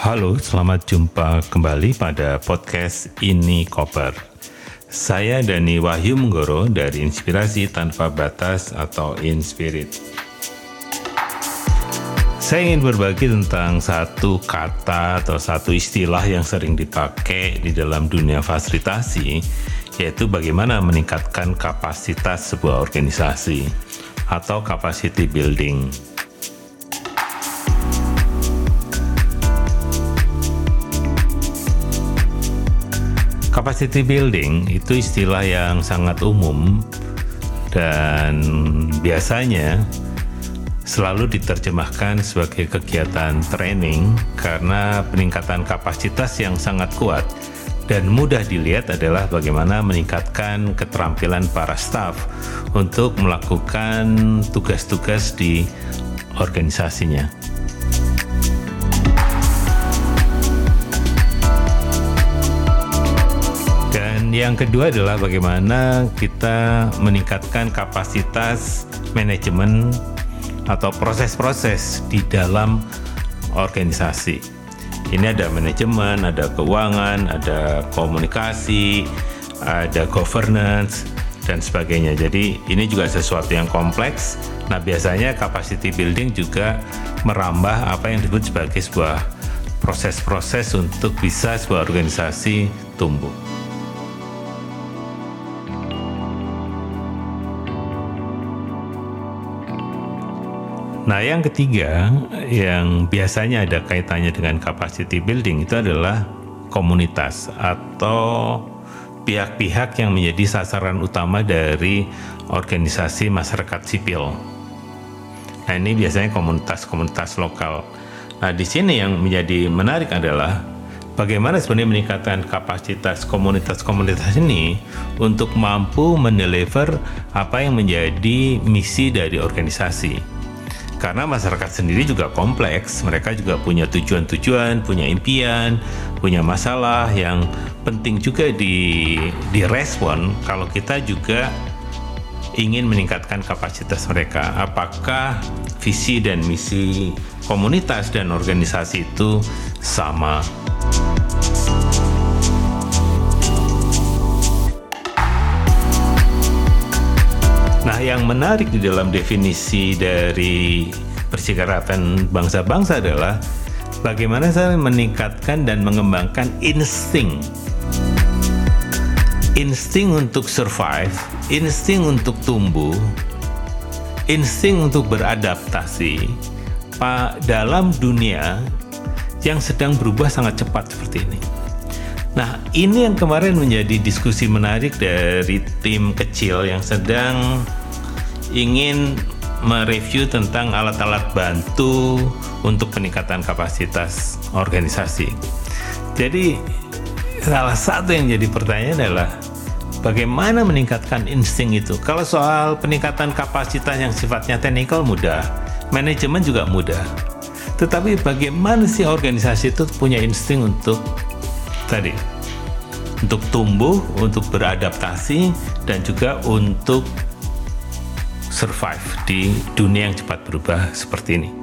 Halo, selamat jumpa kembali pada podcast Ini Koper. Saya Dani Wahyu Menggoro dari Inspirasi Tanpa Batas atau Inspirit. Saya ingin berbagi tentang satu kata atau satu istilah yang sering dipakai di dalam dunia fasilitasi, yaitu bagaimana meningkatkan kapasitas sebuah organisasi atau capacity building. Capacity building itu istilah yang sangat umum dan biasanya selalu diterjemahkan sebagai kegiatan training karena peningkatan kapasitas yang sangat kuat dan mudah dilihat adalah bagaimana meningkatkan keterampilan para staf untuk melakukan tugas-tugas di organisasinya. Yang kedua adalah bagaimana kita meningkatkan kapasitas manajemen atau proses-proses di dalam organisasi. Ini ada manajemen, ada keuangan, ada komunikasi, ada governance, dan sebagainya. Jadi ini juga sesuatu yang kompleks. Nah biasanya capacity building juga merambah apa yang disebut sebagai sebuah proses-proses untuk bisa sebuah organisasi tumbuh. Nah, yang ketiga yang biasanya ada kaitannya dengan capacity building itu adalah komunitas atau pihak-pihak yang menjadi sasaran utama dari organisasi masyarakat sipil. Nah, ini biasanya komunitas-komunitas lokal. Nah, di sini yang menjadi menarik adalah bagaimana sebenarnya meningkatkan kapasitas komunitas-komunitas ini untuk mampu mendeliver apa yang menjadi misi dari organisasi karena masyarakat sendiri juga kompleks. Mereka juga punya tujuan-tujuan, punya impian, punya masalah yang penting juga di direspon kalau kita juga ingin meningkatkan kapasitas mereka. Apakah visi dan misi komunitas dan organisasi itu sama? Nah, yang menarik di dalam definisi dari persikarapan bangsa-bangsa adalah bagaimana saya meningkatkan dan mengembangkan insting. Insting untuk survive, insting untuk tumbuh, insting untuk beradaptasi dalam dunia yang sedang berubah sangat cepat seperti ini. Nah, ini yang kemarin menjadi diskusi menarik dari tim kecil yang sedang ingin mereview tentang alat-alat bantu untuk peningkatan kapasitas organisasi. Jadi, salah satu yang jadi pertanyaan adalah bagaimana meningkatkan insting itu. Kalau soal peningkatan kapasitas yang sifatnya teknikal mudah, manajemen juga mudah. Tetapi bagaimana sih organisasi itu punya insting untuk tadi untuk tumbuh, untuk beradaptasi dan juga untuk survive di dunia yang cepat berubah seperti ini.